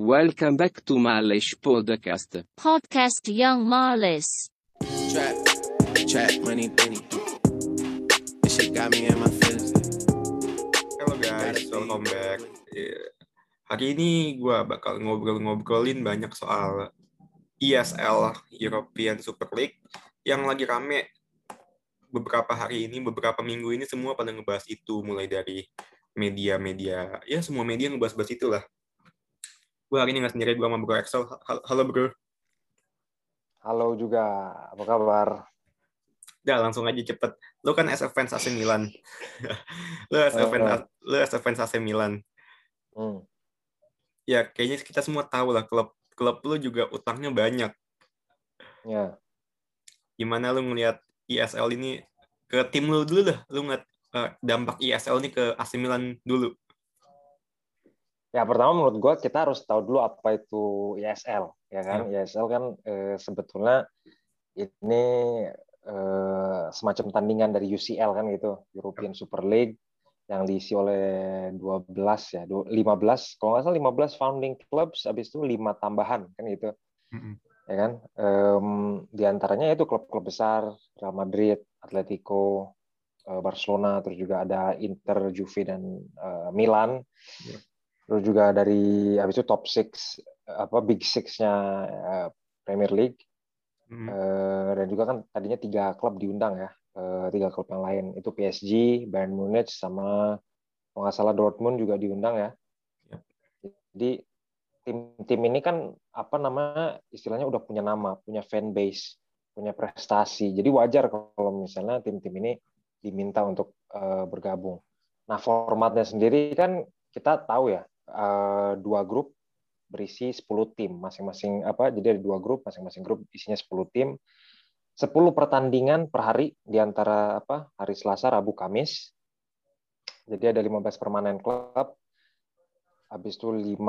Welcome back to Malish Podcast. Podcast Young Marlis. Trap, trap, money, penny. This shit got me in my feelings. Halo guys, welcome back. Iya. Hari ini gue bakal ngobrol-ngobrolin banyak soal ESL, European Super League, yang lagi rame beberapa hari ini, beberapa minggu ini semua pada ngebahas itu, mulai dari media-media, ya semua media ngebahas-bahas itu lah. Gue hari ini nggak sendiri, gue sama Bro Excel. Hal- Halo Bro. Halo juga, apa kabar? Udah langsung aja cepet. Lo kan as a fans AC Milan. lo as a fans, lo as a fans AC Milan. Hmm. Ya kayaknya kita semua tahu lah klub klub lo juga utangnya banyak. Ya, Gimana lo ngelihat ESL ini ke tim lo dulu dah. Lo ngeliat eh, dampak ESL ini ke AC Milan dulu. Ya pertama menurut gua kita harus tahu dulu apa itu ISL, ya kan? ISL kan eh, sebetulnya ini eh, semacam tandingan dari UCL kan gitu, European Super League yang diisi oleh 12 ya, du- 15 kalau nggak salah 15 founding clubs, habis itu 5 tambahan kan gitu. ya kan? Em, di antaranya itu klub-klub besar, Real Madrid, Atletico, eh, Barcelona, terus juga ada Inter, Juve dan eh, Milan. Ya. Terus juga dari habis itu top six apa big six-nya eh, Premier League. Hmm. Eh, dan juga kan tadinya tiga klub diundang ya, Eh, tiga klub yang lain itu PSG, Bayern Munich sama kalau nggak salah Dortmund juga diundang ya. Ya. Jadi tim-tim ini kan apa namanya istilahnya udah punya nama, punya fan base, punya prestasi. Jadi wajar kalau misalnya tim-tim ini diminta untuk bergabung. Nah formatnya sendiri kan kita tahu ya eh, dua grup berisi 10 tim masing-masing apa jadi ada dua grup masing-masing grup isinya 10 tim 10 pertandingan per hari di antara apa hari Selasa, Rabu, Kamis. Jadi ada 15 permanen klub. Habis itu 5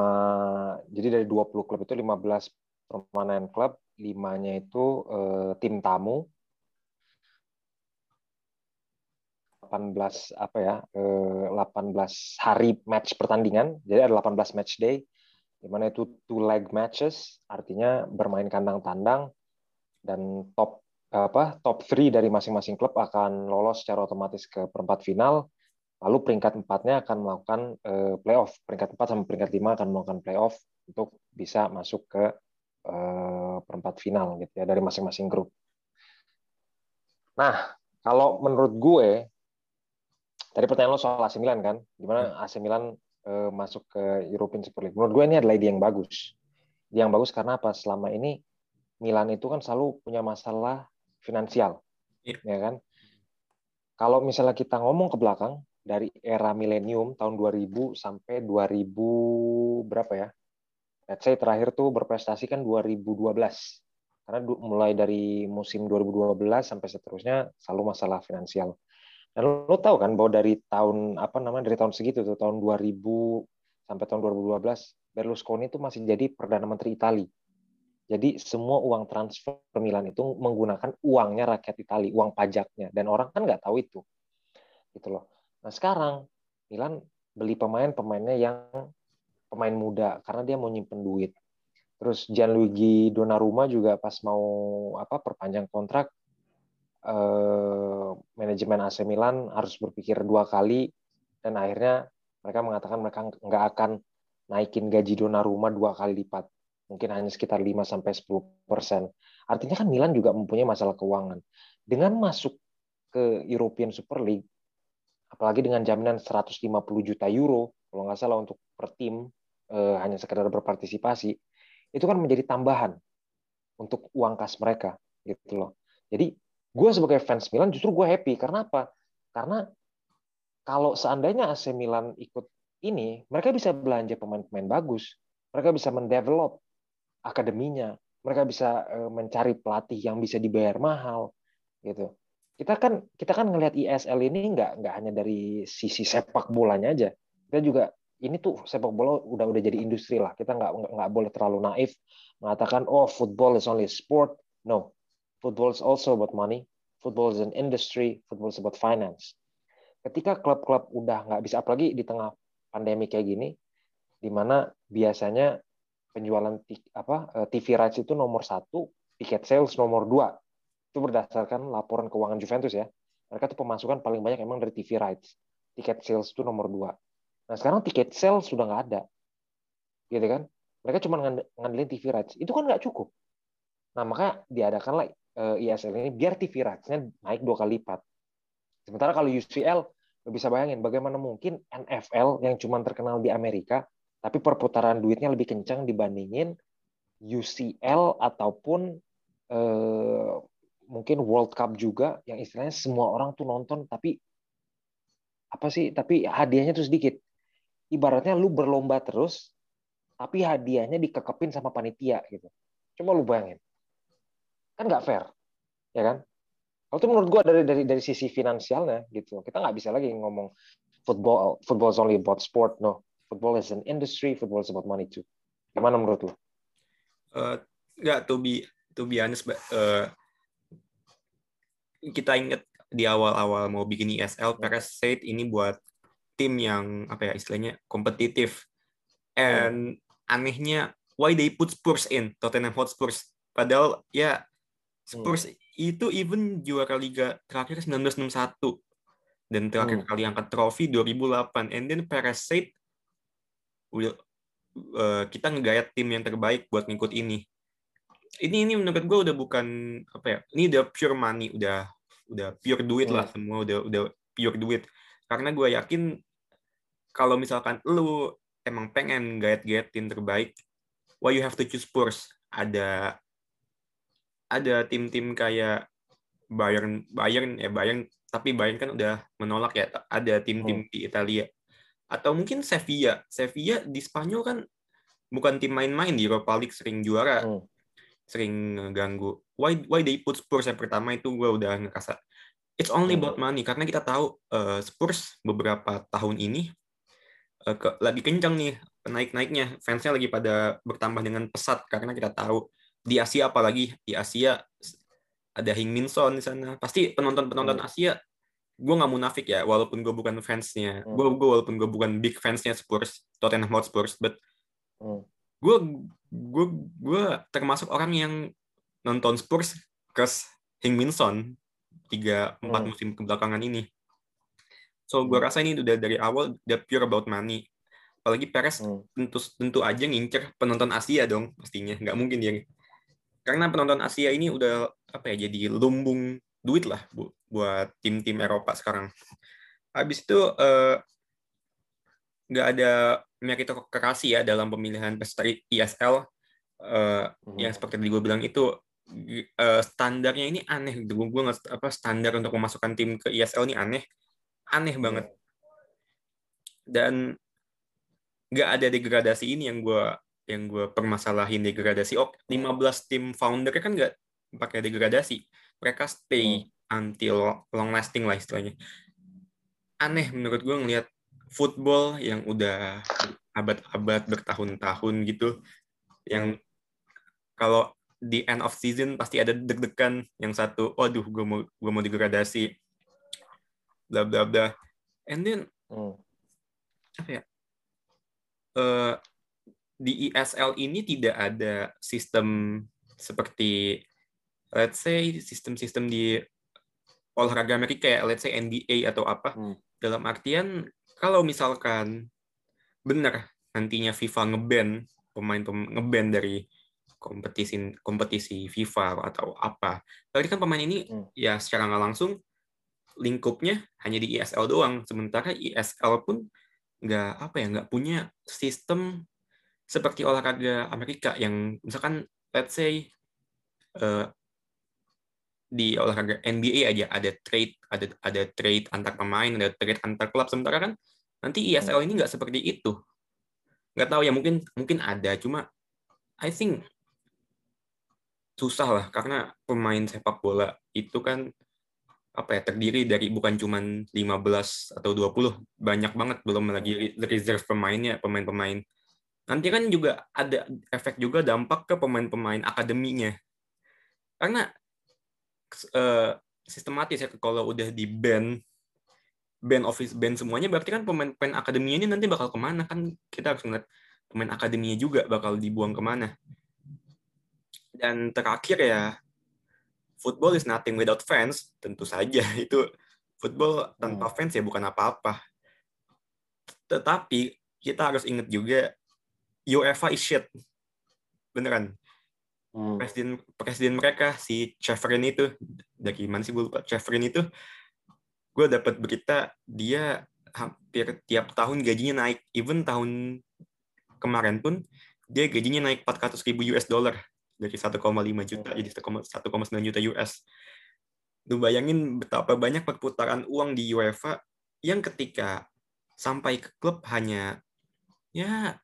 jadi dari 20 klub itu 15 permanen klub, 5-nya itu eh, tim tamu. 18 apa ya? eh, 18 hari match pertandingan. Jadi ada 18 match day di mana itu two leg matches, artinya bermain kandang tandang dan top apa top 3 dari masing-masing klub akan lolos secara otomatis ke perempat final. Lalu peringkat empatnya akan melakukan eh, playoff. Peringkat 4 sama peringkat 5 akan melakukan playoff untuk bisa masuk ke eh, perempat final gitu ya dari masing-masing grup. Nah, kalau menurut gue tadi pertanyaan lo soal AC Milan kan, gimana AC Milan eh, masuk ke European Super League? Menurut gue ini adalah ide yang bagus. Ide yang bagus karena apa? Selama ini Milan itu kan selalu punya masalah finansial, Iya. ya kan? Kalau misalnya kita ngomong ke belakang dari era milenium tahun 2000 sampai 2000 berapa ya? Let's say terakhir tuh berprestasi kan 2012. Karena mulai dari musim 2012 sampai seterusnya selalu masalah finansial. Dan lo tahu kan bahwa dari tahun apa namanya dari tahun segitu tuh tahun 2000 sampai tahun 2012 Berlusconi itu masih jadi perdana menteri Italia. Jadi semua uang transfer Milan itu menggunakan uangnya rakyat Italia, uang pajaknya, dan orang kan nggak tahu itu, gitu loh. Nah sekarang Milan beli pemain-pemainnya yang pemain muda karena dia mau nyimpen duit. Terus Gianluigi Donnarumma juga pas mau apa perpanjang kontrak, eh, manajemen AC Milan harus berpikir dua kali dan akhirnya mereka mengatakan mereka nggak akan naikin gaji Donnarumma dua kali lipat mungkin hanya sekitar 5 sampai 10 persen. Artinya kan Milan juga mempunyai masalah keuangan. Dengan masuk ke European Super League, apalagi dengan jaminan 150 juta euro, kalau nggak salah untuk per tim eh, hanya sekedar berpartisipasi, itu kan menjadi tambahan untuk uang kas mereka, gitu loh. Jadi gue sebagai fans Milan justru gue happy karena apa? Karena kalau seandainya AC Milan ikut ini, mereka bisa belanja pemain-pemain bagus, mereka bisa mendevelop akademinya, mereka bisa eh, mencari pelatih yang bisa dibayar mahal, gitu. Kita kan kita kan ngelihat ISL ini nggak nggak hanya dari sisi sepak bolanya aja, kita juga ini tuh sepak bola udah udah jadi industri lah. Kita nggak nggak boleh terlalu naif mengatakan oh football is only sport. No, football is also about money. Football is an industry. Football is about finance. Ketika klub-klub udah nggak bisa, apalagi di tengah pandemi kayak gini, di mana biasanya penjualan apa eh, TV rights itu nomor satu, tiket sales nomor dua. Itu berdasarkan laporan keuangan Juventus ya. Mereka tuh pemasukan paling banyak emang dari TV rights. Tiket sales itu nomor dua. Nah sekarang tiket sales sudah nggak ada, gitu kan? Mereka cuma ngandelin TV rights. Itu kan nggak cukup. Nah makanya diadakanlah ISL ini biar TV rights-nya naik dua kali lipat. Sementara kalau UCL, lo bisa bayangin bagaimana mungkin NFL yang cuma terkenal di Amerika, tapi perputaran duitnya lebih kencang dibandingin UCL ataupun eh, mungkin World Cup juga yang istilahnya semua orang tuh nonton tapi apa sih tapi hadiahnya tuh sedikit. Ibaratnya lu berlomba terus tapi hadiahnya dikekepin sama panitia gitu. Coba lu bayangin kan nggak fair ya kan? Kalau itu menurut gue dari dari dari sisi finansialnya gitu. Kita nggak bisa lagi ngomong football football is only about sport no. Football is an industry football is about money too. Gimana menurut lu? Uh, nggak to be to be honest uh, kita ingat di awal-awal mau bikin ISL Perez said ini buat tim yang apa ya istilahnya kompetitif. And anehnya why they put Spurs in? Tottenham Hotspur padahal ya Spurs hmm. itu even juara liga terakhir 1961 dan terakhir hmm. kali angkat trofi 2008 and then Perez said uh, kita ngegayat tim yang terbaik buat ngikut ini ini ini menurut gue udah bukan apa ya ini udah pure money udah udah pure duit hmm. lah semua udah udah pure duit karena gue yakin kalau misalkan lu emang pengen gayat-gayat tim terbaik why you have to choose Spurs ada ada tim-tim kayak Bayern Bayern ya Bayern tapi Bayern kan udah menolak ya ada tim-tim hmm. di Italia atau mungkin Sevilla Sevilla di Spanyol kan bukan tim main-main di Europa League sering juara hmm. sering ganggu why why they put Spurs yang pertama itu gue udah ngerasa it's only hmm. about money karena kita tahu uh, Spurs beberapa tahun ini uh, ke, lagi kencang nih naik-naiknya fansnya lagi pada bertambah dengan pesat karena kita tahu di Asia apalagi di Asia ada Hing Min Son di sana pasti penonton penonton hmm. Asia gue nggak munafik ya walaupun gue bukan fansnya hmm. gue gue walaupun gue bukan big fansnya Spurs Tottenham Hotspur but hmm. gue gue gue termasuk orang yang nonton Spurs ke Hing Min Son tiga empat hmm. musim kebelakangan ini so gue hmm. rasa ini udah dari awal udah pure about money apalagi Perez hmm. tentu tentu aja ngincer penonton Asia dong pastinya nggak mungkin dia karena penonton Asia ini udah apa ya jadi lumbung duit lah bu, buat tim-tim Eropa sekarang. Habis itu eh, nggak uh, ada meritokrasi ya dalam pemilihan peserta ISL uh, hmm. yang seperti tadi gue bilang itu uh, standarnya ini aneh gitu. Gue nggak apa standar untuk memasukkan tim ke ISL ini aneh, aneh hmm. banget. Dan nggak ada degradasi ini yang gue yang gue permasalahin degradasi. Oh, 15 tim founder kan nggak pakai degradasi. Mereka stay hmm. until long lasting lah istilahnya. Aneh menurut gue ngelihat football yang udah abad-abad bertahun-tahun gitu, yang kalau di end of season pasti ada deg-degan yang satu, waduh gue mau gue mau degradasi, bla bla bla, and then hmm. apa ya? Uh, di ESL ini tidak ada sistem seperti let's say sistem-sistem di olahraga Amerika ya, let's say NBA atau apa. Hmm. Dalam artian kalau misalkan benar nantinya FIFA ngeban pemain ngeban dari kompetisi kompetisi FIFA atau apa. Berarti kan pemain ini hmm. ya secara nggak langsung lingkupnya hanya di ESL doang. Sementara ESL pun nggak apa ya nggak punya sistem seperti olahraga Amerika yang misalkan let's say uh, di olahraga NBA aja ada trade ada ada trade antar pemain ada trade antar klub sementara kan nanti ESL ini nggak seperti itu. Nggak tahu ya mungkin mungkin ada cuma I think susah lah karena pemain sepak bola itu kan apa ya terdiri dari bukan cuma 15 atau 20 banyak banget belum lagi reserve pemainnya pemain-pemain nanti kan juga ada efek juga dampak ke pemain-pemain akademinya. Karena uh, sistematis ya kalau udah di band band office band semuanya berarti kan pemain-pemain akademinya ini nanti bakal ke mana kan kita harus ngeliat pemain akademinya juga bakal dibuang ke mana. Dan terakhir ya, football is nothing without fans, tentu saja itu football tanpa Hmm. fans ya bukan apa-apa. Tetapi kita harus ingat juga UEFA is shit. Beneran. Hmm. Presiden presiden mereka si Cheverin itu dari mana sih gue lupa Cheverin itu gue dapat berita dia hampir tiap tahun gajinya naik even tahun kemarin pun dia gajinya naik 400 ribu US dollar dari 1,5 juta jadi 1,9 juta US lu bayangin betapa banyak perputaran uang di UEFA yang ketika sampai ke klub hanya ya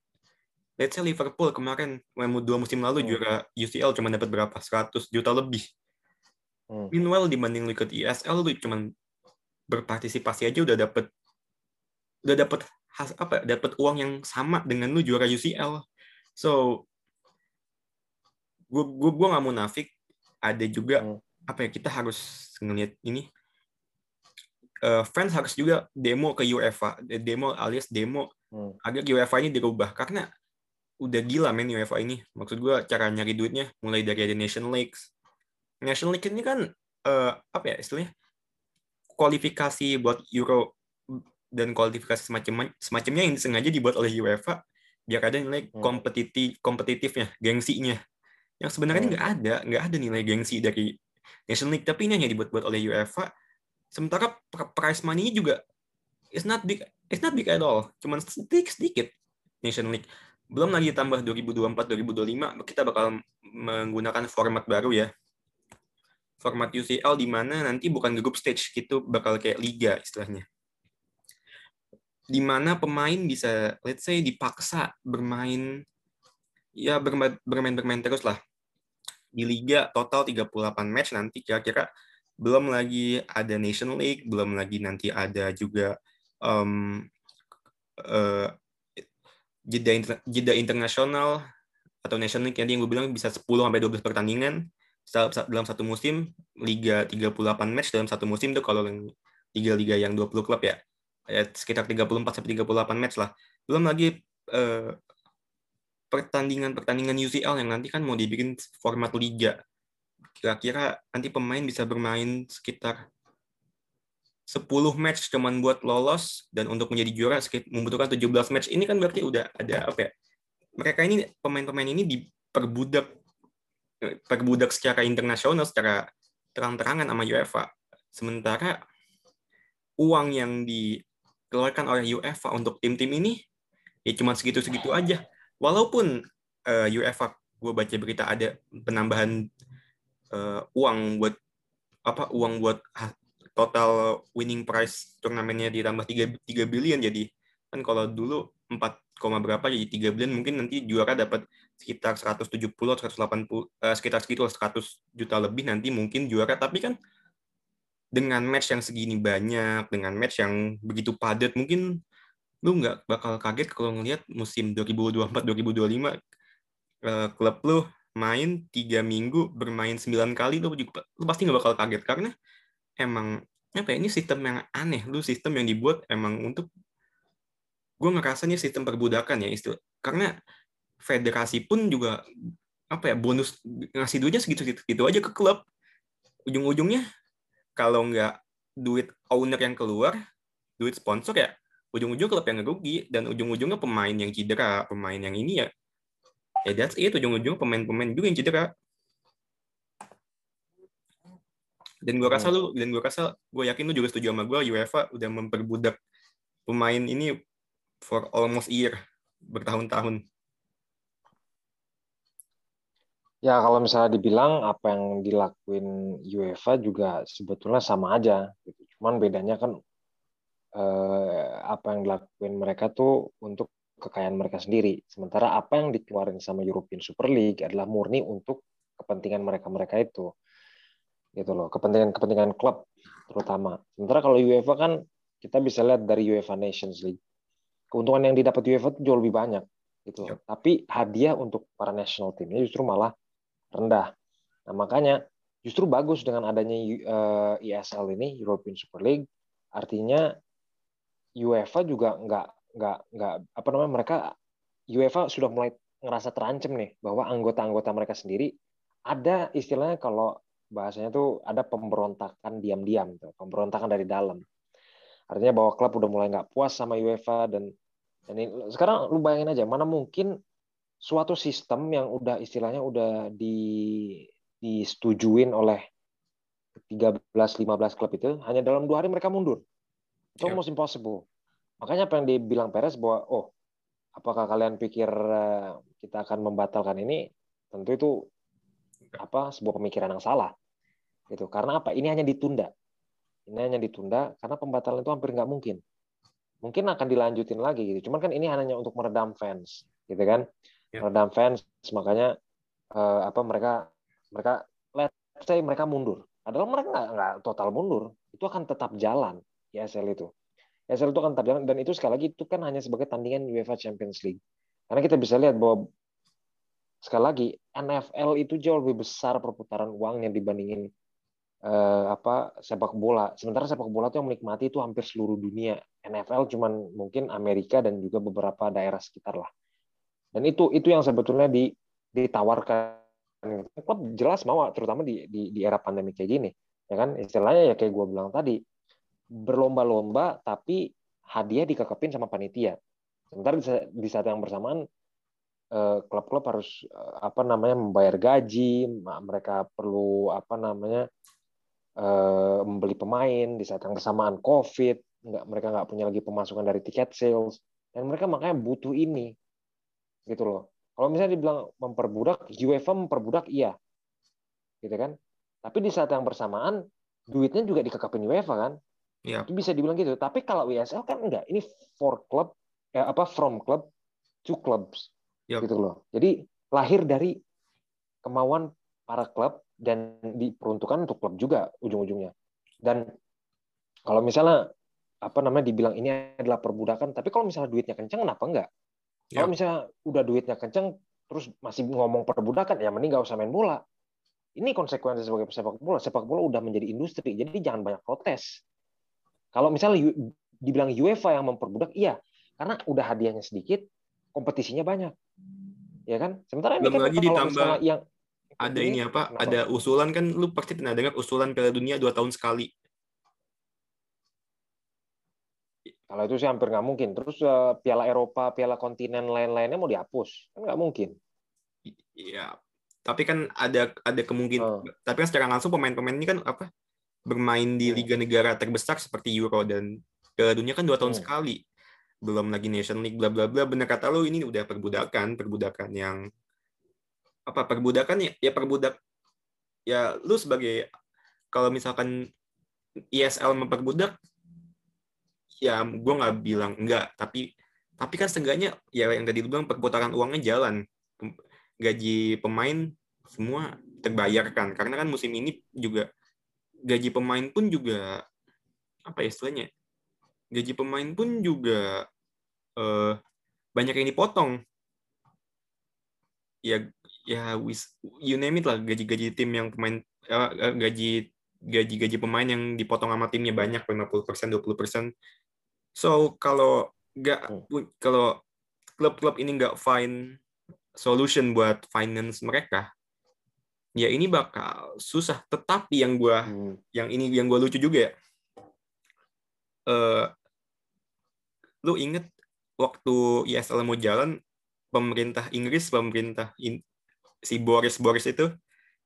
let's say Liverpool kemarin mu- dua musim lalu Hmm. juara UCL cuma dapat berapa 100 juta lebih Hmm. Meanwhile dibanding lu ikut ISL lu cuman berpartisipasi aja udah dapet udah dapet has, apa dapat uang yang sama dengan lu juara UCL. So gue gue gue nggak munafik ada juga Hmm. apa ya kita harus ngelihat ini Eh, fans harus juga demo ke UEFA demo alias demo Hmm. agar UEFA ini dirubah karena udah gila men UEFA ini. Maksud gue cara nyari duitnya mulai dari ada Nation Leagues. Nation League ini kan eh, apa ya istilahnya? Kualifikasi buat Euro dan kualifikasi semacam semacamnya yang sengaja dibuat oleh UEFA biar ada nilai Hmm. kompetitif kompetitifnya gengsinya. Yang sebenarnya Hmm. nggak ada nggak ada nilai gengsi dari Nation League tapi ini hanya dibuat-buat oleh UEFA sementara pr- prize money juga it's not big it's not big at all. Cuman sedikit sedikit Nation League belum lagi tambah 2024 2025 kita bakal menggunakan format baru ya. Format UCL di mana nanti bukan group stage gitu bakal kayak liga istilahnya. Di mana pemain bisa let's say dipaksa bermain ya bermain bermain, bermain terus lah. Di liga total 38 match nanti kira-kira belum lagi ada Nation League belum lagi nanti ada juga um, eh, jeda inter- jeda internasional atau Nation League yang gue bilang bisa 10 sampai 12 pertandingan dalam satu musim liga 38 match dalam satu musim tuh kalau yang liga-liga yang 20 klub ya. Ya sekitar 34 sampai 38 match lah. Belum lagi eh, pertandingan-pertandingan UCL yang nanti kan mau dibikin format liga. Kira-kira nanti pemain bisa bermain sekitar 10 match cuman buat lolos dan untuk menjadi juara membutuhkan 17 match. Ini kan berarti udah ada apa ya mereka ini pemain-pemain ini diperbudak perbudak secara internasional secara terang-terangan sama UEFA. Sementara uang yang dikeluarkan oleh UEFA untuk tim-tim ini ya cuma segitu-segitu aja. Walaupun eh, UEFA gue baca berita ada penambahan eh, uang buat apa uang buat total winning price turnamennya ditambah 3 3 billion. Jadi kan kalau dulu 4, koma berapa jadi 3 billion mungkin nanti juara dapat sekitar 170 180 eh, sekitar segitu lah, 100 juta lebih nanti mungkin juara. Tapi kan dengan match yang segini banyak dengan match yang begitu padat mungkin lu nggak bakal kaget kalau ngelihat musim 2024 2025 eh, klub lu main tiga minggu bermain 9 kali lu juga lu pasti nggak bakal kaget. Karena emang apa ya ini sistem yang aneh. Lu sistem yang dibuat emang untuk gue ngerasa ini sistem perbudakan ya istilah karena federasi pun juga apa ya bonus ngasih duitnya segitu segitu, segitu aja ke klub. Ujung-ujungnya kalau nggak duit owner yang keluar duit sponsor ya ujung-ujung klub yang rugi dan ujung-ujungnya pemain yang cedera pemain yang ini ya ya that's it. Ujung-ujung pemain-pemain juga yang cedera dan gue rasa lu dan gue rasa gue yakin lu juga setuju sama gue UEFA udah memperbudak pemain ini for almost year bertahun-tahun Ya kalau misalnya dibilang apa yang dilakuin UEFA juga sebetulnya sama aja. Gitu. Cuman bedanya kan eh, apa yang dilakuin mereka tuh untuk kekayaan mereka sendiri. Sementara apa yang dikeluarin sama European Super League adalah murni untuk kepentingan mereka-mereka itu. Gitu loh, kepentingan-kepentingan klub terutama. Sementara kalau UEFA kan kita bisa lihat dari UEFA Nations League. Keuntungan yang didapat UEFA itu jauh lebih banyak gitu. Yep. Tapi hadiah untuk para national teamnya justru malah rendah. Nah, makanya justru bagus dengan adanya eh, ESL ini European Super League artinya UEFA juga nggak nggak nggak apa namanya mereka UEFA sudah mulai ngerasa terancam nih bahwa anggota-anggota mereka sendiri ada istilahnya kalau bahasanya tuh ada pemberontakan diam-diam tuh, pemberontakan dari dalam. Artinya bahwa klub udah mulai nggak puas sama UEFA dan dan ini, sekarang lu bayangin aja mana mungkin suatu sistem yang udah istilahnya udah di disetujuin oleh 13 15 klub itu hanya dalam dua hari mereka mundur. Itu Yeah. almost impossible. Makanya apa yang dibilang Perez bahwa oh apakah kalian pikir eh, kita akan membatalkan ini? Tentu itu apa sebuah pemikiran yang salah. Gitu. Karena apa? Ini hanya ditunda. Ini hanya ditunda karena pembatalan itu hampir nggak mungkin. Mungkin akan dilanjutin lagi gitu. Cuman kan ini hanya untuk meredam fans, gitu kan? Ya. Meredam fans, makanya eh, apa mereka mereka let's say mereka mundur. Padahal mereka nggak nggak total mundur. Itu akan tetap jalan ISL itu. ISL itu akan tetap jalan dan itu sekali lagi itu kan hanya sebagai tandingan UEFA Champions League. Karena kita bisa lihat bahwa sekali lagi NFL itu jauh lebih besar perputaran uangnya dibandingin eh, apa sepak bola. Sementara sepak bola itu yang menikmati itu hampir seluruh dunia. NFL cuman mungkin Amerika dan juga beberapa daerah sekitar lah. Dan itu itu yang sebetulnya di, ditawarkan klub jelas mau terutama di, di di era pandemi kayak gini ya kan istilahnya ya kayak gue bilang tadi berlomba-lomba tapi hadiah dikekepin sama panitia sementara di saat yang bersamaan eh, klub-klub harus eh, apa namanya membayar gaji mereka perlu apa namanya eh, membeli pemain di saat yang bersamaan covid nggak mereka nggak punya lagi pemasukan dari tiket sales dan mereka makanya butuh ini gitu loh. Kalau misalnya dibilang memperbudak UEFA memperbudak iya gitu kan. Tapi di saat yang bersamaan duitnya juga dikekapin UEFA kan. Iya. itu bisa dibilang gitu. Tapi kalau WSL kan enggak ini for club eh, apa from club to clubs Yap. gitu loh. Jadi lahir dari kemauan para klub dan diperuntukkan untuk klub juga ujung-ujungnya. Dan kalau misalnya apa namanya dibilang ini adalah perbudakan tapi kalau misalnya duitnya kencang kenapa enggak? Kalau Yap. misalnya udah duitnya kencang terus masih ngomong perbudakan ya mending nggak usah main bola. Ini konsekuensi sebagai sepak bola. Sepak bola udah menjadi industri jadi jangan banyak protes. Kalau misalnya dibilang UEFA yang memperbudak, iya, karena udah hadiahnya sedikit, kompetisinya banyak, ya kan? Sementara ini Belum kan lagi ditambah yang Ada ini apa? kenapa? Ada usulan kan lu pasti pernah dengar usulan Piala Dunia dua tahun sekali. Kalau itu sih hampir nggak mungkin. Terus eh, Piala Eropa, Piala Kontinen lain-lainnya mau dihapus, kan nggak mungkin. Iya. Tapi kan ada ada kemungkinan. Oh. Tapi kan secara langsung pemain-pemain ini kan apa? Bermain di Hmm. liga negara terbesar seperti Euro dan Piala Dunia kan dua tahun Hmm. sekali. Belum lagi Nation League bla bla bla. Bener kata lu ini udah perbudakan, perbudakan yang apa? Perbudakan ya, ya perbudak ya lu sebagai kalau misalkan ISL memperbudak ya gue nggak bilang enggak tapi tapi kan seenggaknya ya yang tadi lu bilang perputaran uangnya jalan gaji pemain semua terbayarkan karena kan musim ini juga gaji pemain pun juga apa ya istilahnya gaji pemain pun juga eh, banyak yang dipotong ya ya wis you name it lah gaji-gaji tim yang pemain eh, eh, gaji gaji-gaji pemain yang dipotong sama timnya banyak 50% 20% so kalau nggak Hmm. kalau klub-klub ini nggak find solution buat finance mereka ya ini bakal susah tetapi yang gua Hmm. yang ini yang gue lucu juga ya eh lu inget waktu ISL mau jalan pemerintah Inggris pemerintah in- si Boris Boris itu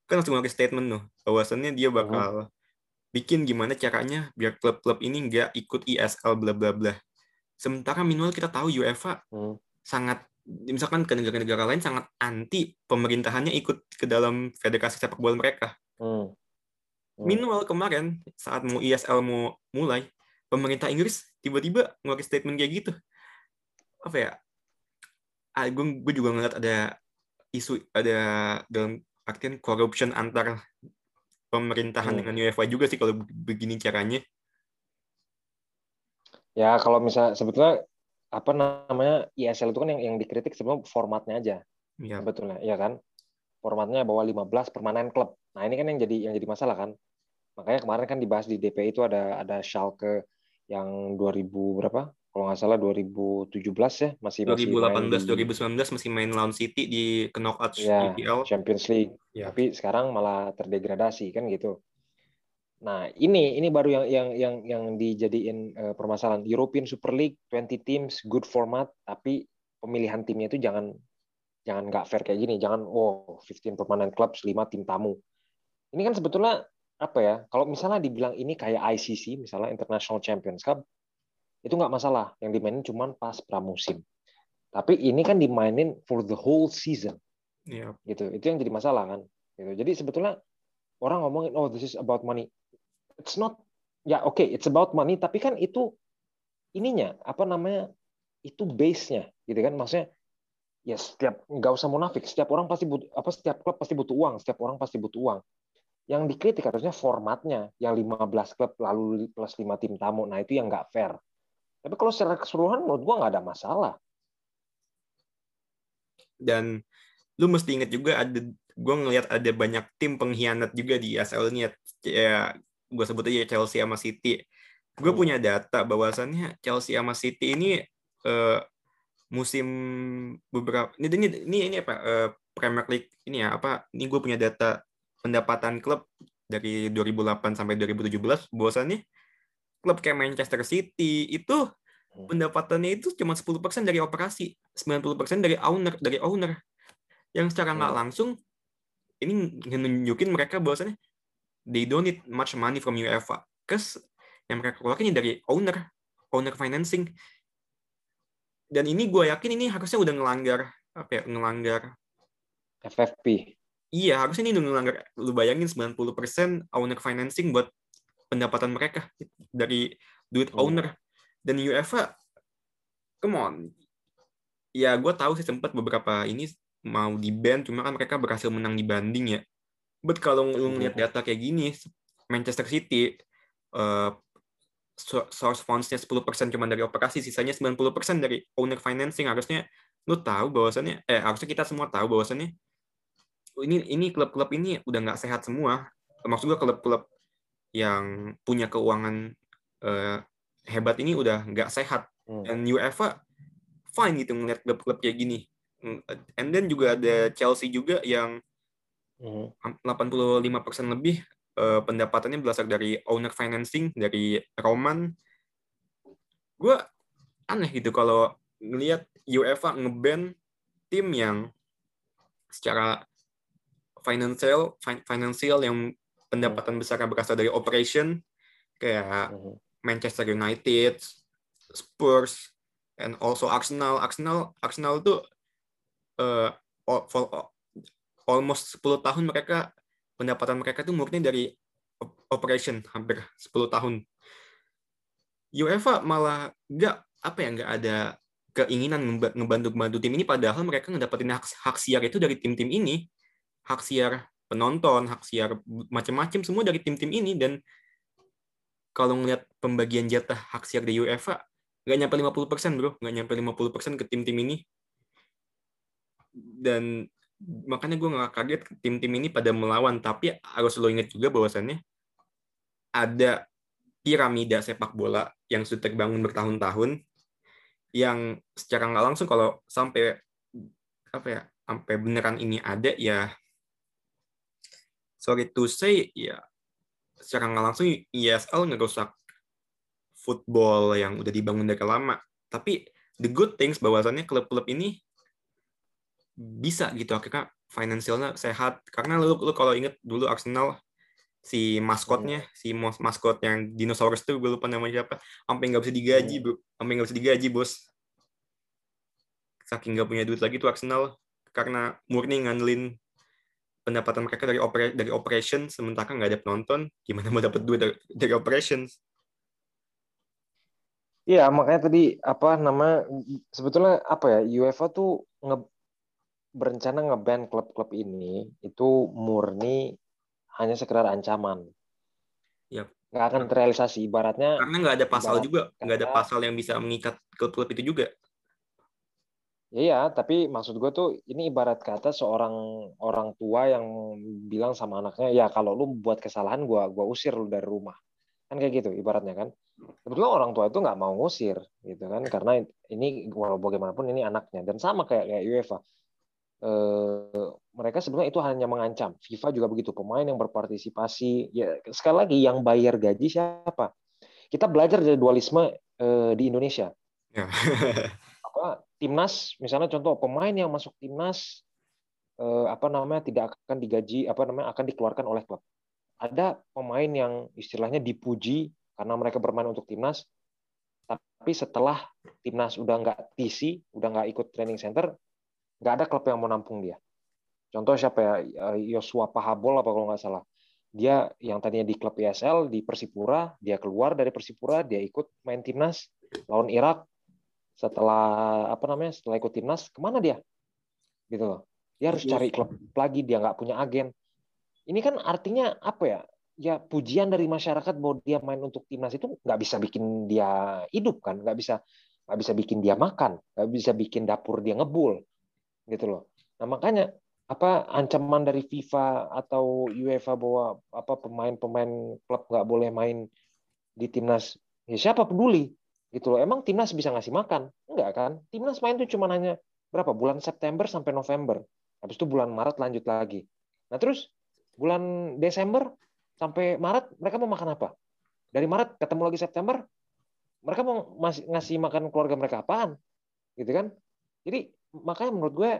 kan langsung ngeluarin statement tuh bahwasannya dia bakal bikin gimana caranya biar klub-klub ini nggak ikut ISL bla bla bla sementara minimal kita tahu UEFA Hmm. sangat misalkan ke negara-negara lain sangat anti pemerintahannya ikut ke dalam federasi sepak bola mereka Hmm. Hmm. Minimal kemarin saat mau ISL mau mulai, pemerintah Inggris tiba-tiba ngeluarin statement kayak gitu. Apa ya? Ah, gue, gue juga ngeliat ada isu ada dalam artian corruption antar pemerintahan Hmm. dengan UEFA juga sih kalau begini caranya. Ya kalau misalnya sebetulnya apa namanya ISL itu kan yang yang dikritik sebelum formatnya aja Ya, sebetulnya, ya kan? Formatnya bawa 15 permanen klub. Nah, ini kan yang jadi yang jadi masalah kan. Makanya kemarin kan dibahas di DP itu ada ada Schalke yang 2000 berapa? kalau nggak salah 2017 ya masih masih main 2018 di 2019 masih main lawan City di knockout ya. Champions League. Ya. Tapi sekarang malah terdegradasi kan gitu. Nah, ini ini baru yang yang yang yang dijadiin eh, permasalahan European Super League 20 teams good format tapi pemilihan timnya itu jangan jangan nggak fair kayak gini, jangan oh 15 permanent clubs 5 tim tamu. Ini kan sebetulnya apa ya? Kalau misalnya dibilang ini kayak ICC misalnya International Champions Cup itu nggak masalah, yang dimainin cuma pas pramusim. Tapi ini kan dimainin for the whole season Iya. gitu. Itu yang jadi masalah kan. Gitu. Jadi sebetulnya orang ngomongin oh this is about money. It's not ya oke, it's about money tapi kan itu ininya apa namanya? itu base-nya gitu kan. Maksudnya ya setiap nggak usah munafik, setiap orang pasti butuh apa setiap klub pasti butuh uang, setiap orang pasti butuh uang. Yang dikritik harusnya formatnya yang 15 klub lalu plus 5 tim tamu. Nah, itu yang nggak fair. Tapi kalau secara keseluruhan menurut gua nggak ada masalah. Dan lu mesti inget juga ada gue ngelihat ada banyak tim pengkhianat juga di ASL ini ya gue sebut aja Chelsea sama City. Gue Hmm. punya data bahwasannya Chelsea sama City ini eh, musim beberapa ini ini ini, ini apa eh, Premier League ini ya apa ini gue punya data pendapatan klub dari 2008 sampai 2017 bahwasannya klub kayak Manchester City itu Hmm. pendapatannya itu cuma 10% dari operasi, 90% dari owner, dari owner. Yang secara nggak Hmm. langsung ini nunjukin mereka bahwasannya they don't need much money from UEFA. Cause yang mereka keluarin ini dari owner, owner financing. Dan ini gue yakin ini harusnya udah ngelanggar apa ya, ngelanggar FFP. Iya, harusnya ini udah ngelanggar. Lu bayangin 90% owner financing buat pendapatan mereka dari duit Hmm. owner. Dan UEFA, come on. Ya, gue tahu sih sempat beberapa ini mau di ban, cuma kan mereka berhasil menang di banding ya. But kalau lu ngeliat data kayak gini, Manchester City, so- source funds-nya 10% cuma dari operasi, sisanya 90% dari owner financing. Harusnya lu tahu bahwasannya, eh harusnya kita semua tahu bahwasannya ini ini klub-klub ini udah nggak sehat semua. Maksud gue klub-klub yang punya keuangan eh, hebat ini udah nggak sehat. Hmm. Dan UEFA fine gitu ngeliat klub-klub kayak gini. Mm, And then juga ada Chelsea juga yang Hmm. 85% lebih eh, pendapatannya berasal dari owner financing dari Roman. Gue aneh gitu kalau ngelihat UEFA ngeban tim yang secara financial fin- financial yang pendapatan besarnya berasal dari operation kayak Hmm. Manchester United, Spurs, and also Arsenal. Arsenal Arsenal tuh eh, al- for- almost 10 tahun mereka pendapatan mereka tuh murni dari op- operation hampir 10 tahun. UEFA malah nggak apa ya nggak ada keinginan ngebantu-bantu tim ini padahal mereka ngedapetin hak, hak siar itu dari tim-tim ini hak siar penonton hak siar macam-macam semua dari tim-tim ini. Dan kalau ngelihat pembagian jatah hak siar di UEFA nggak nyampe 50% bro. Nggak nyampe 50% ke tim-tim ini. Dan makanya gue nggak kaget tim-tim ini pada melawan. Tapi harus lo ingat juga bahwasannya ada piramida sepak bola yang sudah terbangun bertahun-tahun yang secara nggak langsung kalau sampai apa ya sampai beneran ini ada ya sorry to say ya secara nggak langsung ESL ngerusak football yang udah dibangun dari lama. Tapi the good things bahwasannya klub-klub ini bisa gitu akhirnya finansialnya sehat. Karena lu, lu kalau inget dulu Arsenal si maskotnya si mos- maskot yang dinosaurus tuh gue lupa namanya siapa sampai nggak bisa digaji bro. Sampai nggak bisa digaji bos. Saking nggak punya duit lagi tuh Arsenal karena murni ngandelin pendapatan mereka dari opera, dari operation sementara nggak ada penonton gimana mau dapat duit dari, dari operations Iya, makanya tadi apa nama sebetulnya apa ya UEFA tuh nge, berencana ngeban klub-klub ini itu murni hanya sekedar ancaman. Yap. Nggak akan terrealisasi. Ibaratnya karena nggak ada pasal Ibarat juga nggak ada pasal yang bisa mengikat klub-klub itu juga Iya, tapi maksud gue tuh ini ibarat kata seorang orang tua yang bilang sama anaknya, ya kalau lu buat kesalahan gua gua usir lu dari rumah. Kan kayak gitu ibaratnya kan. Sebetulnya orang tua itu nggak mau ngusir gitu kan karena ini walau bagaimanapun ini anaknya dan sama kayak kayak UEFA. Eh, mereka sebenarnya itu hanya mengancam. FIFA juga begitu. Pemain yang berpartisipasi ya sekali lagi yang bayar gaji siapa? Kita belajar dari dualisme eh, di Indonesia. Ya. Apa timnas misalnya contoh pemain yang masuk timnas eh, apa namanya tidak akan digaji apa namanya akan dikeluarkan oleh klub. Ada pemain yang istilahnya dipuji karena mereka bermain untuk timnas, tapi setelah timnas udah nggak TC, udah nggak ikut training center, nggak ada klub yang mau nampung dia. Contoh siapa ya? Yosua Pahabol apa kalau nggak salah. Dia yang tadinya di klub ESL di Persipura, dia keluar dari Persipura, dia ikut main timnas lawan Irak. Setelah apa namanya? Setelah ikut timnas, ke mana dia? Gitu loh. Dia harus cari klub lagi, dia nggak punya agen. Ini kan artinya apa ya? Ya pujian dari masyarakat bahwa dia main untuk timnas itu nggak bisa bikin dia hidup kan, nggak bisa nggak bisa bikin dia makan, nggak bisa bikin dapur dia ngebul, gitu loh. Nah makanya apa ancaman dari FIFA atau UEFA bahwa apa pemain-pemain klub nggak boleh main di timnas, ya siapa peduli, gitu loh. Emang timnas bisa ngasih makan? Enggak kan? Timnas main tuh cuma hanya berapa bulan September sampai November. Habis itu bulan Maret lanjut lagi. Nah terus bulan Desember sampai Maret mereka mau makan apa? Dari Maret ketemu lagi September, mereka mau masih ngasih makan keluarga mereka apaan? Gitu kan? Jadi makanya menurut gue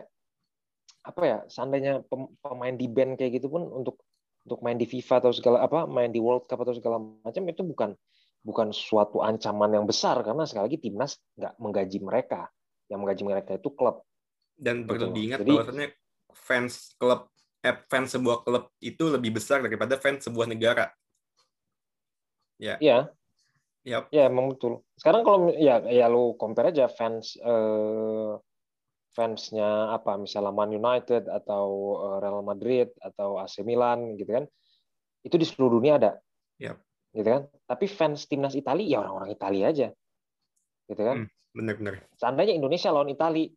apa ya, seandainya pemain di band kayak gitu pun untuk untuk main di FIFA atau segala apa, main di World Cup atau segala macam itu bukan bukan suatu ancaman yang besar karena sekali lagi timnas nggak menggaji mereka. Yang menggaji mereka itu klub. Dan perlu gitu. diingat Jadi, bahwasannya fans klub eh, fans sebuah klub itu lebih besar daripada fans sebuah negara. Ya. Iya. Yep. Ya, emang betul. Sekarang kalau ya ya lu compare aja fans eh, fansnya apa misalnya Man United atau eh, Real Madrid atau AC Milan gitu kan. Itu di seluruh dunia ada. Yep. Gitu kan. Tapi fans timnas Italia ya orang-orang Italia aja. Gitu kan. Hmm, benar-benar. Seandainya Indonesia lawan Italia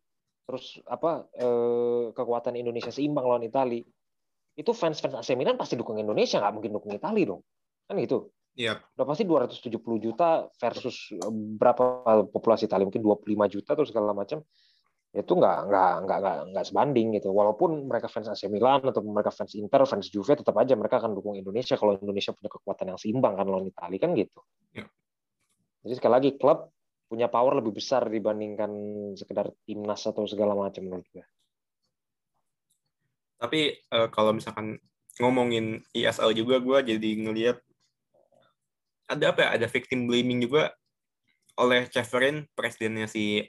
terus apa eh, kekuatan Indonesia seimbang lawan Italia itu fans fans AC Milan pasti dukung Indonesia nggak mungkin dukung Italia dong kan gitu Iya. Udah pasti 270 juta versus eh, berapa populasi Italia mungkin 25 juta atau segala macam itu nggak nggak nggak nggak nggak sebanding gitu. Walaupun mereka fans AC Milan atau mereka fans Inter fans Juve tetap aja mereka akan dukung Indonesia kalau Indonesia punya kekuatan yang seimbang kan lawan Italia kan gitu. Ya. jadi sekali lagi klub punya power lebih besar dibandingkan sekedar timnas atau segala macam menurut gue tapi uh, kalau misalkan ngomongin ESL juga gue jadi ngelihat ada apa ya? Ada victim blaming juga oleh Cheverin presidennya si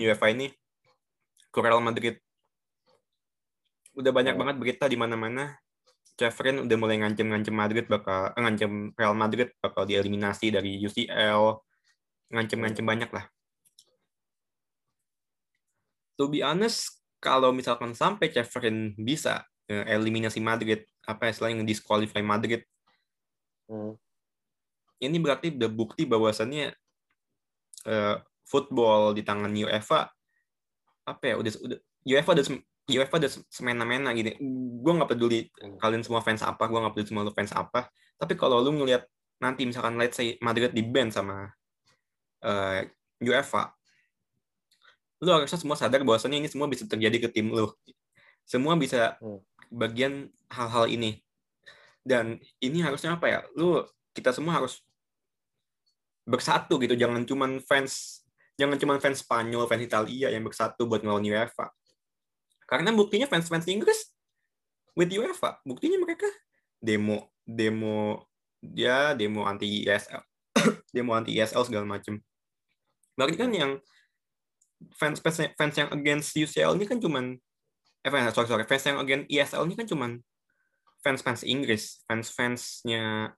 UEFA ini ke Real Madrid. Udah banyak oh. banget berita di mana-mana. Cheverin udah mulai ngancem-ngancem Madrid bakal eh, ngancem Real Madrid bakal dieliminasi dari UCL ngancem-ngancem banyak lah. To be honest kalau misalkan sampai Cheverin bisa uh, eliminasi Madrid, apa ya selain disqualify Madrid, hmm. ini berarti udah bukti bahwasannya uh, football di tangan UEFA apa ya udah udah UEFA udah UEFA udah semena-mena gitu. Gue nggak peduli hmm. kalian semua fans apa, gue nggak peduli semua lu fans apa. Tapi kalau lu ngelihat nanti misalkan let's say Madrid di ban sama uh, UEFA, lu harusnya semua sadar bahwasannya ini semua bisa terjadi ke tim lu. Semua bisa hmm. bagian hal-hal ini. Dan ini harusnya apa ya? Lu kita semua harus bersatu gitu. Jangan cuman fans jangan cuman fans Spanyol, fans Italia yang bersatu buat ngelawan UEFA. Karena buktinya fans-fans Inggris with UEFA, buktinya mereka demo demo dia demo anti ESL, demo anti ESL segala macem. Berarti kan yang fans fans fans yang against UCL ini kan cuman eh fans sorry sorry fans yang against ESL ini kan cuman fans fans Inggris. Fans fansnya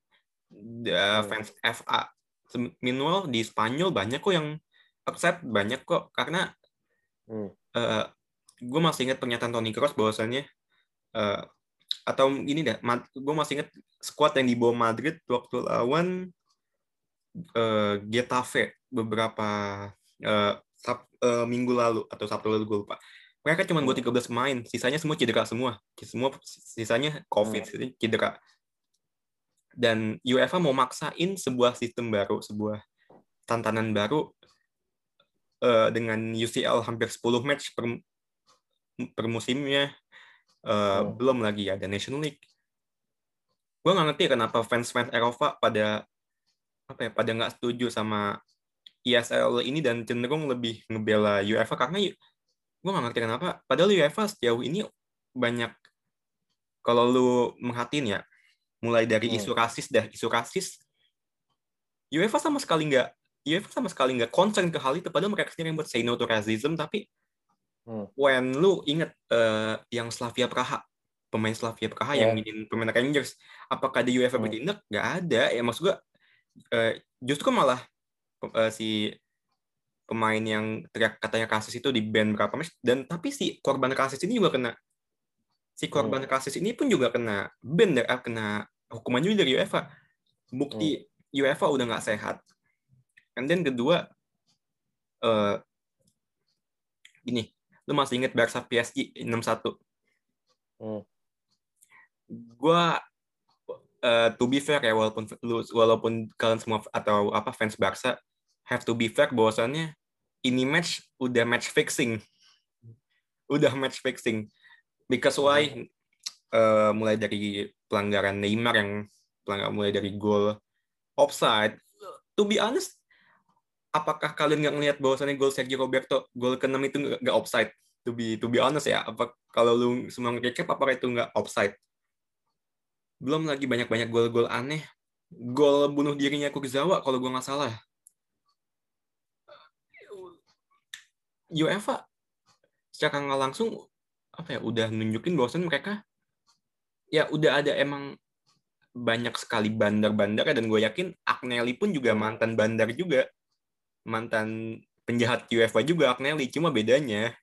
the fans FA minimal di Spanyol banyak kok yang accept banyak kok karena hmm. uh, eh, gue masih ingat pernyataan Toni Kroos bahwasannya uh, atau ini dah gue masih ingat squad yang dibawa Madrid waktu lawan uh, Getafe beberapa uh, sab, uh, minggu lalu atau Sabtu lalu gue lupa. Mereka cuma buat 13 hmm. pemain, sisanya semua cedera semua. Semua sisanya COVID, hmm. cedera. Dan UEFA mau maksain sebuah sistem baru, sebuah tantangan baru eh, dengan UCL hampir 10 match per, per musimnya. Eh, Hmm. Belum lagi ada National League. Gue nggak ngerti kenapa fans-fans Eropa pada apa ya pada nggak setuju sama ESL ini dan cenderung lebih ngebela UEFA karena gue nggak ngerti kenapa. Padahal UEFA sejauh ini banyak kalau lu merhatiin ya, mulai dari Hmm. isu rasis dah, isu rasis, UEFA sama sekali nggak, UEFA sama sekali nggak concern ke hal itu. Padahal mereka sendiri yang buat say no to racism, tapi Hmm. when lu inget eh, yang Slavia Praha, pemain Slavia Praha yang Yeah. nginin pemain Rangers, apakah di UEFA Hmm. bertindak? Nggak ada. Ya maksud gue, eh, justru malah eh, si pemain yang teriak katanya kasus itu di ban berapa match dan tapi si korban kasus ini juga kena si Hmm. korban kasus ini pun juga kena ban dari- eh, kena hukuman juga dari UEFA bukti Hmm. UEFA udah nggak sehat and then kedua eh gini lu masih inget Barca PSG 6-1 Hmm. gua eh, to be fair ya walaupun lu walaupun kalian semua atau apa fans Barca have to be fair bahwasannya ini match udah match fixing. Udah match fixing. Because why? Eh, mulai dari pelanggaran Neymar yang pelanggaran mulai dari gol offside. To be honest apakah kalian nggak ngelihat bahwasannya gol Sergio Roberto gol ke-6 itu nggak offside? To be to be honest ya apa kalau lu semua ngecek apakah itu nggak offside? Belum lagi banyak-banyak gol-gol aneh. Gol bunuh dirinya Kurzawa kalau gue nggak salah UEFA secara nggak langsung apa ya udah nunjukin bahwasan mereka ya udah ada emang banyak sekali bandar-bandar dan gue yakin Agnelli pun juga mantan bandar juga mantan penjahat UEFA juga Agnelli cuma bedanya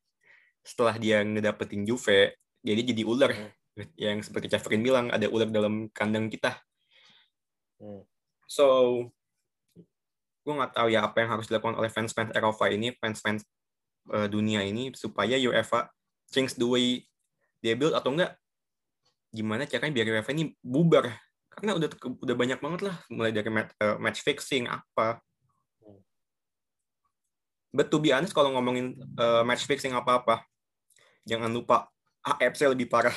setelah dia ngedapetin Juve jadi jadi ular. Yang seperti Cafrin bilang ada ular dalam kandang kita. Hmm. so gue nggak tahu ya apa yang harus dilakukan oleh fans-fans Eropa ini fans-fans eh, dunia ini supaya UEFA change the way they build atau enggak gimana caranya biar UEFA ini bubar? Karena udah udah banyak banget lah. Mulai dari match, eh, match fixing apa but to be honest kalau ngomongin eh, match fixing apa apa jangan lupa AFC lebih parah.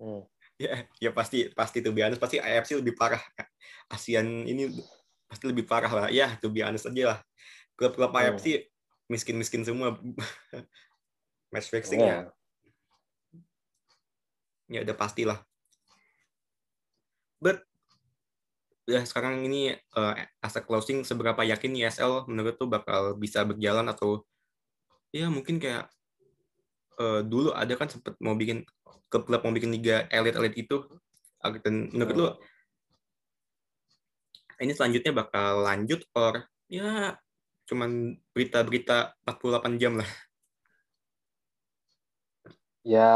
Hmm. ya ya pasti pasti to be honest pasti AFC lebih parah. ASEAN ini pasti lebih parah lah. Ya to be honest aja lah. Klub-klub Hmm. AFC miskin-miskin semua. Match fixing Ya. ya. Ya udah pastilah but ya sekarang ini uh, as a closing seberapa yakin ESL menurut tuh bakal bisa berjalan atau ya mungkin kayak eh, dulu ada kan sempet mau bikin klub-klub mau bikin liga elit-elit itu. Dan menurut lu ini selanjutnya bakal lanjut or ya cuman berita-berita 48 jam lah. Ya,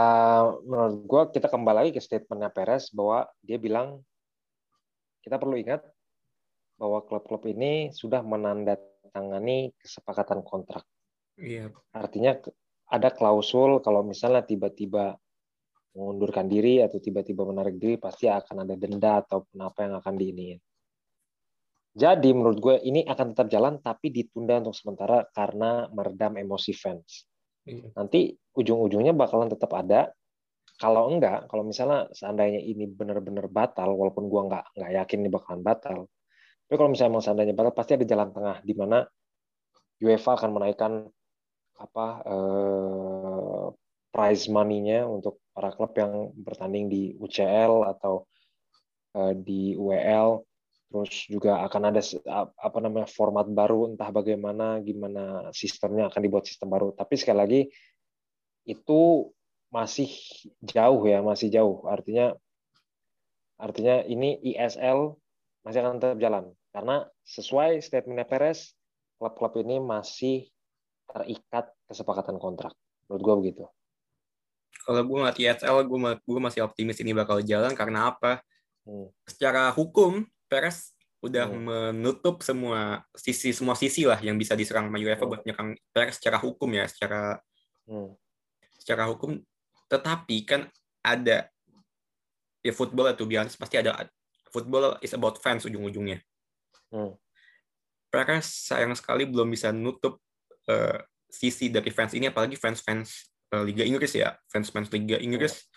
menurut gue kita kembali lagi ke statementnya Perez bahwa dia bilang kita perlu ingat bahwa klub-klub ini sudah menandatangani kesepakatan kontrak. iya Artinya ada klausul kalau misalnya tiba-tiba mengundurkan diri atau tiba-tiba menarik diri pasti akan ada denda ataupun apa yang akan diiniin. Jadi menurut gue ini akan tetap jalan tapi ditunda untuk sementara karena meredam emosi fans. Iya. Nanti ujung-ujungnya bakalan tetap ada. Kalau enggak, kalau misalnya seandainya ini benar-benar batal, walaupun gua nggak nggak yakin ini bakalan batal, tapi kalau misalnya emang seandainya batal, pasti ada jalan tengah di mana UEFA akan menaikkan apa eh, prize money-nya untuk para klub yang bertanding di UCL atau eh, di UEL terus juga akan ada apa namanya format baru entah bagaimana gimana sistemnya akan dibuat sistem baru. Tapi sekali lagi itu masih jauh ya masih jauh artinya artinya ini ISL masih akan tetap jalan karena sesuai statementnya Perez klub-klub ini masih terikat kesepakatan kontrak menurut gua begitu kalau gue ngeliat ESL gue gue masih optimis ini bakal jalan karena apa Hmm. secara hukum Perez udah Hmm. menutup semua sisi semua sisi lah yang bisa diserang sama UEFA Hmm. buat nyerang Perez secara hukum ya secara Hmm. secara hukum tetapi kan ada ya football be honest pasti ada football is about fans ujung-ujungnya Hmm. Perez sayang sekali belum bisa nutup uh, sisi dari fans ini, apalagi fans-fans uh, Liga Inggris ya, fans-fans Liga Inggris.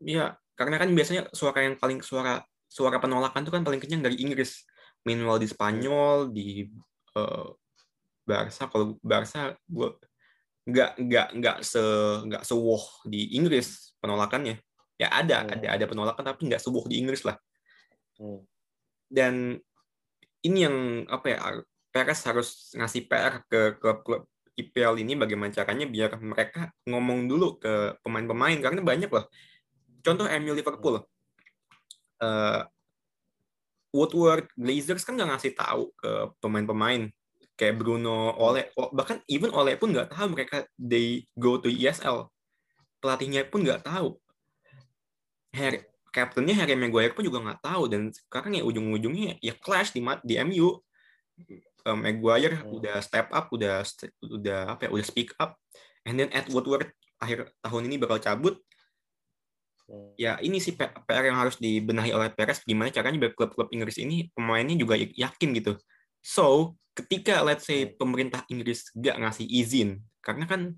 Ya, karena kan biasanya suara yang paling suara suara penolakan itu kan paling kencang dari Inggris. Meanwhile di Spanyol, di uh, Barca, kalau Barca gue nggak nggak nggak se nggak sewoh di Inggris penolakannya. Ya ada, hmm. ada ada penolakan tapi nggak sewoh di Inggris lah. Hmm. Dan ini yang apa ya Perez harus ngasih PR ke klub-klub IPL ini bagaimana caranya biar mereka ngomong dulu ke pemain-pemain karena banyak loh. Contoh MU Liverpool. Uh, Woodward, Glazers kan nggak ngasih tahu ke pemain-pemain kayak Bruno, Ole, bahkan even Ole pun nggak tahu mereka they go to ESL. Pelatihnya pun nggak tahu. Harry, kaptennya Harry Maguire pun juga nggak tahu. Dan sekarang ya ujung-ujungnya ya clash di di MU um, Maguire hmm. udah step up udah udah apa ya udah speak up. And then Edward Woodward akhir tahun ini bakal cabut. Ya ini sih PR yang harus dibenahi oleh Perez. Gimana caranya biar klub-klub Inggris ini pemainnya juga yakin gitu. So ketika let's say pemerintah Inggris gak ngasih izin karena kan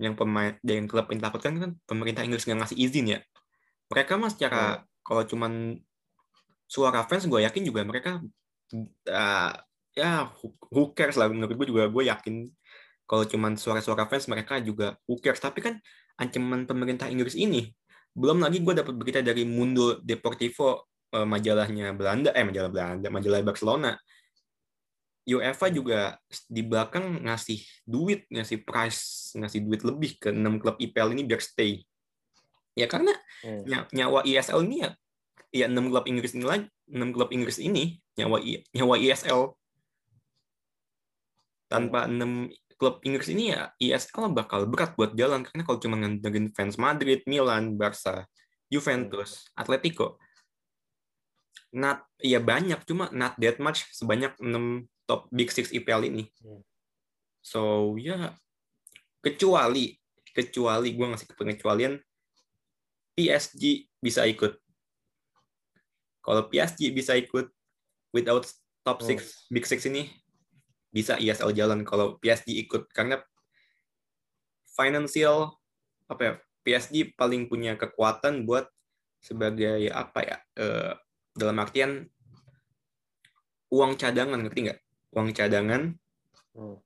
yang pemain yang klub ini takutkan kan pemerintah Inggris gak ngasih izin ya. Mereka mah secara hmm. kalau cuman suara fans gue yakin juga mereka uh, ya who cares lah menurut gue juga gue yakin kalau cuman suara-suara fans mereka juga who cares. Tapi kan ancaman pemerintah Inggris ini belum lagi gue dapat berita dari Mundo Deportivo uh, majalahnya Belanda eh majalah Belanda majalah Barcelona UEFA juga di belakang ngasih duit ngasih price ngasih duit lebih ke enam klub IPL ini biar stay Ya karena hmm. nyawa ISL ini ya ya enam klub Inggris ini lagi enam klub Inggris ini nyawa nyawa ISL tanpa hmm. enam klub Inggris ini ya ISL bakal berat buat jalan karena kalau cuma ngandelin fans Madrid, Milan, Barca, Juventus. Atletico not ya banyak cuma not that much sebanyak enam top big six IPL ini. Hmm. So ya kecuali kecuali gue ngasih pengecualian PSG bisa ikut. Kalau PSG bisa ikut without top 6 oh. big six ini bisa ISL jalan kalau PSG ikut karena financial apa ya PSG paling punya kekuatan buat sebagai apa ya eh, dalam artian uang cadangan ngerti nggak uang cadangan hmm.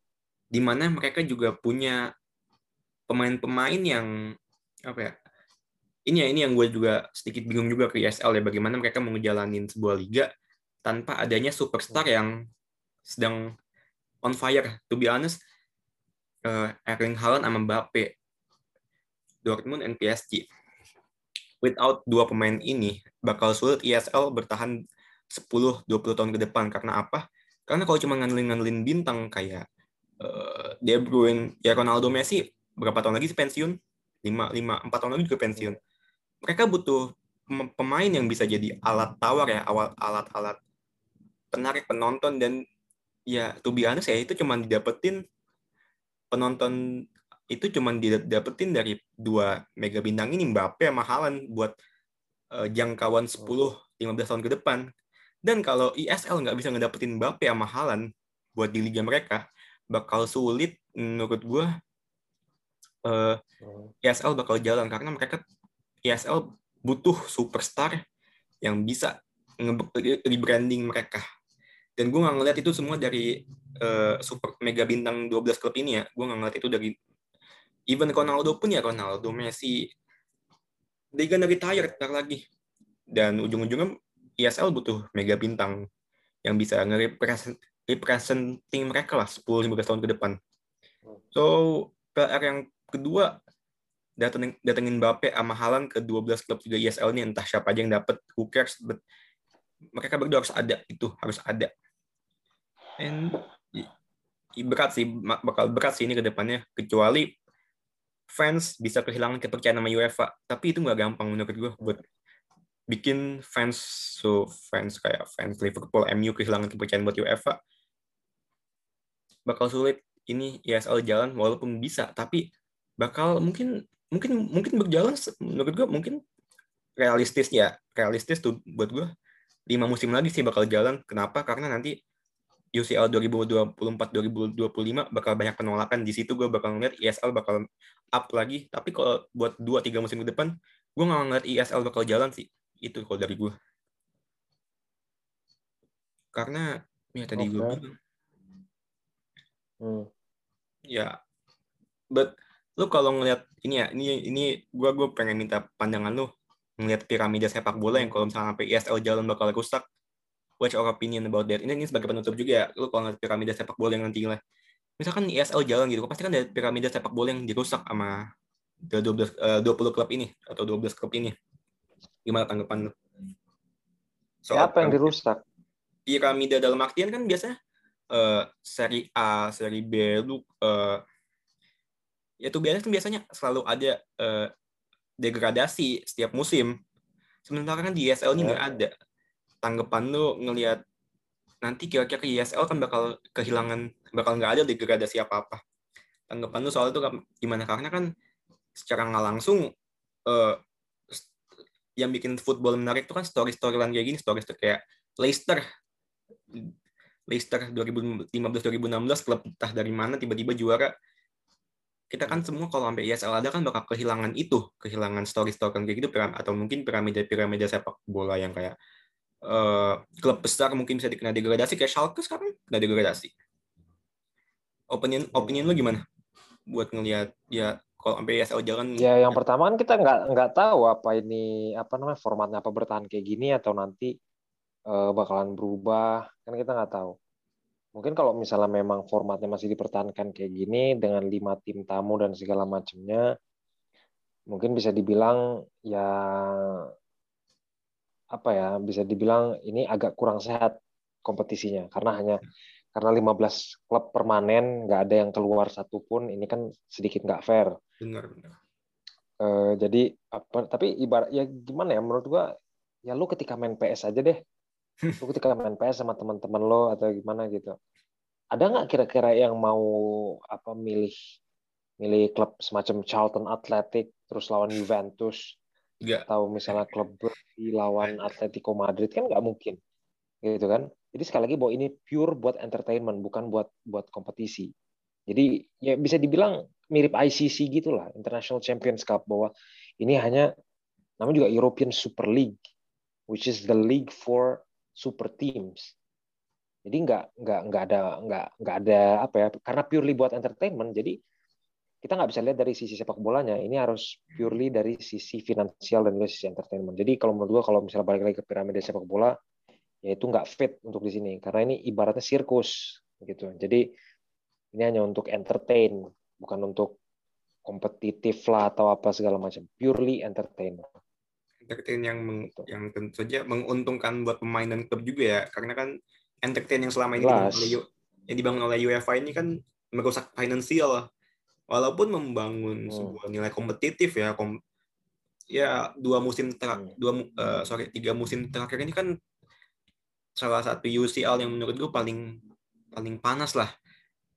di mana mereka juga punya pemain-pemain yang apa ya ini ya ini yang gue juga sedikit bingung juga ke ISL ya bagaimana mereka mau ngejalanin sebuah liga tanpa adanya superstar yang sedang on fire. To be honest, uh, Erling Haaland sama Mbappe, Dortmund and PSG. Without dua pemain ini, bakal sulit ISL bertahan 10-20 tahun ke depan. Karena apa? Karena kalau cuma ngandelin-ngandelin bintang kayak uh, De Bruyne, ya Ronaldo Messi, berapa tahun lagi sih pensiun? 5, 5, 4 tahun lagi juga pensiun mereka butuh pemain yang bisa jadi alat tawar ya, awal alat-alat penarik penonton dan ya to be honest ya itu cuma didapetin penonton itu cuma didapetin dari dua mega bintang ini Mbappe sama Haaland buat uh, jangkauan 10 15 tahun ke depan. Dan kalau ISL nggak bisa ngedapetin Mbappe sama Haaland buat di liga mereka, bakal sulit menurut gue uh, ISL bakal jalan karena mereka ESL butuh superstar yang bisa rebranding mereka. Dan gue nggak ngeliat itu semua dari uh, super mega bintang 12 klub ini ya. Gue nggak ngeliat itu dari even Ronaldo pun ya Ronaldo, Messi. Dia gonna retire ntar lagi. Dan ujung-ujungnya ESL butuh mega bintang yang bisa nge-representing mereka lah 10-15 tahun ke depan. So, PR yang kedua datengin datengin Mbappe sama Haaland ke 12 klub juga ESL ini entah siapa aja yang dapat who cares but mereka berdua harus ada itu harus ada and berat sih bakal berat sih ini ke depannya kecuali fans bisa kehilangan kepercayaan sama UEFA tapi itu nggak gampang menurut gue buat bikin fans so fans kayak fans Liverpool MU kehilangan kepercayaan buat UEFA bakal sulit ini ESL jalan walaupun bisa tapi bakal mungkin mungkin mungkin berjalan menurut gue mungkin realistis ya realistis tuh buat gue lima musim lagi sih bakal jalan. Kenapa? Karena nanti UCL 2024-2025 bakal banyak penolakan. Di situ gue bakal ngeliat ESL bakal up lagi. Tapi kalau buat 2-3 musim ke depan gue nggak ngeliat ESL bakal jalan sih itu kalau dari gue karena ya tadi gue Oke. bilang. Hmm. ya but lu kalau ngeliat ini ya ini ini gua gue pengen minta pandangan lu. Ngeliat piramida sepak bola yang kalau misalnya sampai ESL jalan bakal rusak. What's your opinion about that? Ini, ini sebagai penutup juga ya. Lu kalau ngeliat piramida sepak bola yang nanti lah misalkan ESL jalan gitu pasti kan ada piramida sepak bola yang dirusak sama 12 eh, 20 klub ini atau 12 klub ini gimana tanggapan lu Soal Siapa yang dirusak? piramida dalam artian kan biasanya eh, seri A, seri B, lu eh, ya tuh biasanya kan biasanya selalu ada eh, degradasi setiap musim. Sementara kan di ESL ini nggak ada. Tanggapan lu ngelihat nanti kira-kira ESL kan bakal kehilangan, bakal nggak ada degradasi apa-apa. Tanggapan lu soal itu gimana? Karena kan secara nggak langsung eh, yang bikin football menarik itu kan story-storyline kayak gini, story-story kayak Leicester. Leicester 2015-2016 klub entah dari mana tiba-tiba juara. Kita kan semua kalau sampai ESL ada kan bakal kehilangan itu kehilangan story-story kayak gitu atau mungkin piramida-piramida sepak bola yang kayak eh, klub besar mungkin bisa dikena degradasi kayak Schalke sekarang kena degradasi. Opinion opinion lu gimana? Buat ngelihat ya kalau sampai ESL jalan Ya yang pertama kan kita nggak nggak tahu apa ini apa namanya formatnya apa bertahan kayak gini atau nanti eh, bakalan berubah. Kan kita nggak tahu. Mungkin kalau misalnya memang formatnya masih dipertahankan kayak gini dengan lima tim tamu dan segala macamnya, mungkin bisa dibilang ya apa ya bisa dibilang ini agak kurang sehat kompetisinya. Karena hanya karena 15 klub permanen nggak ada yang keluar satupun ini kan sedikit nggak fair. benar benar. Eh, jadi apa tapi ibarat ya gimana ya menurut gua ya lu ketika main PS aja deh. Lu ketika main PS sama teman-teman lo atau gimana gitu. Ada nggak kira-kira yang mau apa milih milih klub semacam Charlton Athletic terus lawan Juventus enggak atau misalnya klub lawan Atletico Madrid? Kan nggak mungkin. Gitu kan jadi sekali lagi bahwa ini pure buat entertainment bukan buat buat kompetisi. Jadi ya bisa dibilang mirip ICC gitulah International Champions Cup bahwa ini hanya namanya juga European Super League which is the league for super teams. Jadi nggak nggak nggak ada nggak nggak ada apa ya karena purely buat entertainment jadi kita nggak bisa lihat dari sisi sepak bolanya. Ini harus purely dari sisi finansial dan juga sisi entertainment. Jadi kalau menurut gua kalau misalnya balik lagi ke piramida sepak bola ya itu nggak fit untuk di sini. Karena ini ibaratnya sirkus gitu. Jadi ini hanya untuk entertain bukan untuk kompetitif lah atau apa segala macam. Purely entertainment entertain yang meng- Betul. yang tentu saja menguntungkan buat pemain dan klub juga ya. Karena kan entertain yang selama ini dibangun oleh yang dibangun oleh UEFA ini kan merusak finansial. Walaupun membangun Hmm. sebuah nilai kompetitif ya kom- ya dua musim ter- Hmm. dua eh, sorry tiga musim terakhir ini kan salah satu UCL yang menurut gue paling paling panas lah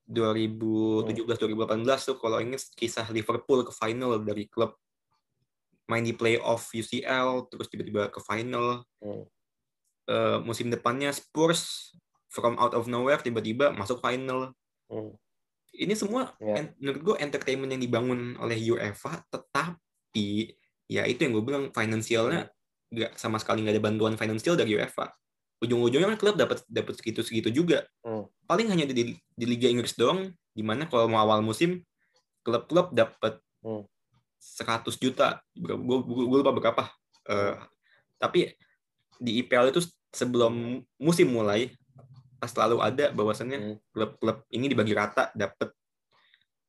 2017 2018 tuh kalau inget kisah Liverpool ke final dari klub main di playoff UCL terus tiba-tiba ke final Hmm. Eh, musim depannya Spurs from out of nowhere tiba-tiba masuk final Hmm. ini semua Ya. en- menurut gue entertainment yang dibangun oleh UEFA tetapi ya itu yang gue bilang finansialnya nggak sama sekali nggak ada bantuan finansial dari UEFA ujung-ujungnya kan klub dapat dapat segitu segitu juga Hmm. paling hanya di, di Liga Inggris doang di mana kalau mau awal musim klub-klub dapat Hmm. 100 juta gue lupa berapa Eh, tapi di IPL itu sebelum musim mulai pas selalu ada bahwasannya Hmm. klub-klub ini dibagi rata dapat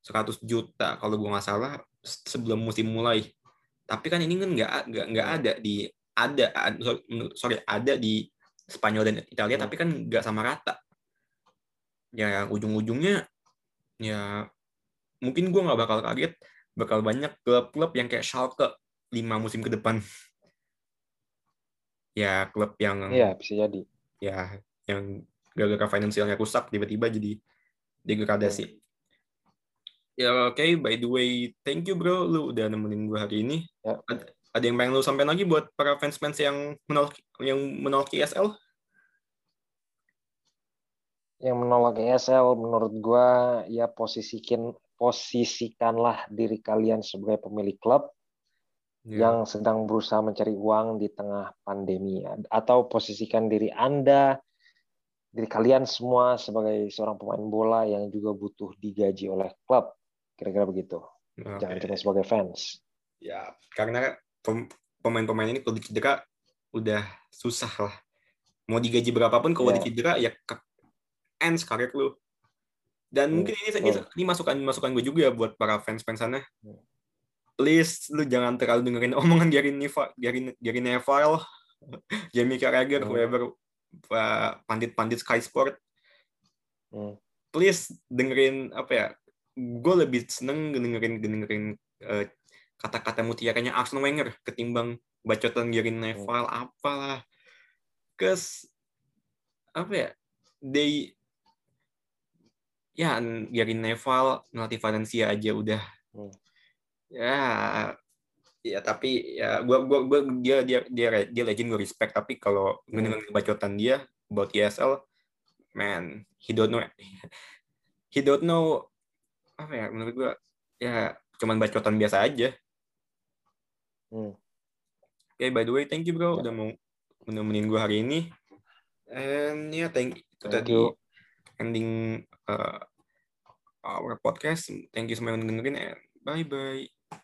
100 juta kalau gue nggak salah sebelum musim mulai tapi kan ini kan nggak nggak nggak ada di ada ad- sorry, sorry ada di Spanyol dan Italia Hmm. tapi kan nggak sama rata ya ujung-ujungnya ya mungkin gue nggak bakal kaget bakal banyak klub-klub yang kayak Schalke lima musim ke depan ya klub yang Iya, bisa jadi. ya yang gara-gara finansialnya rusak tiba-tiba jadi degradasi. Ya oke, by the way, thank you bro, lu udah nemenin gue hari ini. Ya. Ada yang pengen lu sampaikan lagi buat para fans-fans yang menolak yang menolak ISL? yang menolak ESL menurut gua ya posisikan posisikanlah diri kalian sebagai pemilik klub Ya. yang sedang berusaha mencari uang di tengah pandemi atau posisikan diri Anda diri kalian semua sebagai seorang pemain bola yang juga butuh digaji oleh klub kira-kira begitu Oke. jangan cuma sebagai fans Ya, karena pemain-pemain ini kalau dicedera udah susah lah. Mau digaji berapapun kalau Ya. dicedera ya ke ends karir lu. Dan Hmm, mungkin ini, ini, ini masukan masukan gue juga buat para fans-fans sana. Hmm. Please lu jangan terlalu dengerin omongan Gary Neva, Gary, Gary Neville, Jamie Carragher, Hmm. whoever pandit-pandit Sky Sport. Hmm. Please dengerin apa ya? Gue lebih seneng dengerin dengerin uh, kata-kata mutiaranya Arsene Wenger ketimbang bacotan Gary Neville apalah. Kes apa ya? They ya Gary Neville ngelatih Valencia aja udah Hmm. ya ya tapi ya gua gua gua dia dia dia dia legend gue respect tapi kalau Hmm. mendengar bacotan dia about ESL man he don't know he don't know apa ya menurut gua ya cuman bacotan biasa aja Hmm. Oke, by the way, thank you bro Ya. udah mau menemenin gue hari ini. And ya, thank itu Thank tadi you. ending uh, our podcast. Thank you semua yang dengerin and bye bye.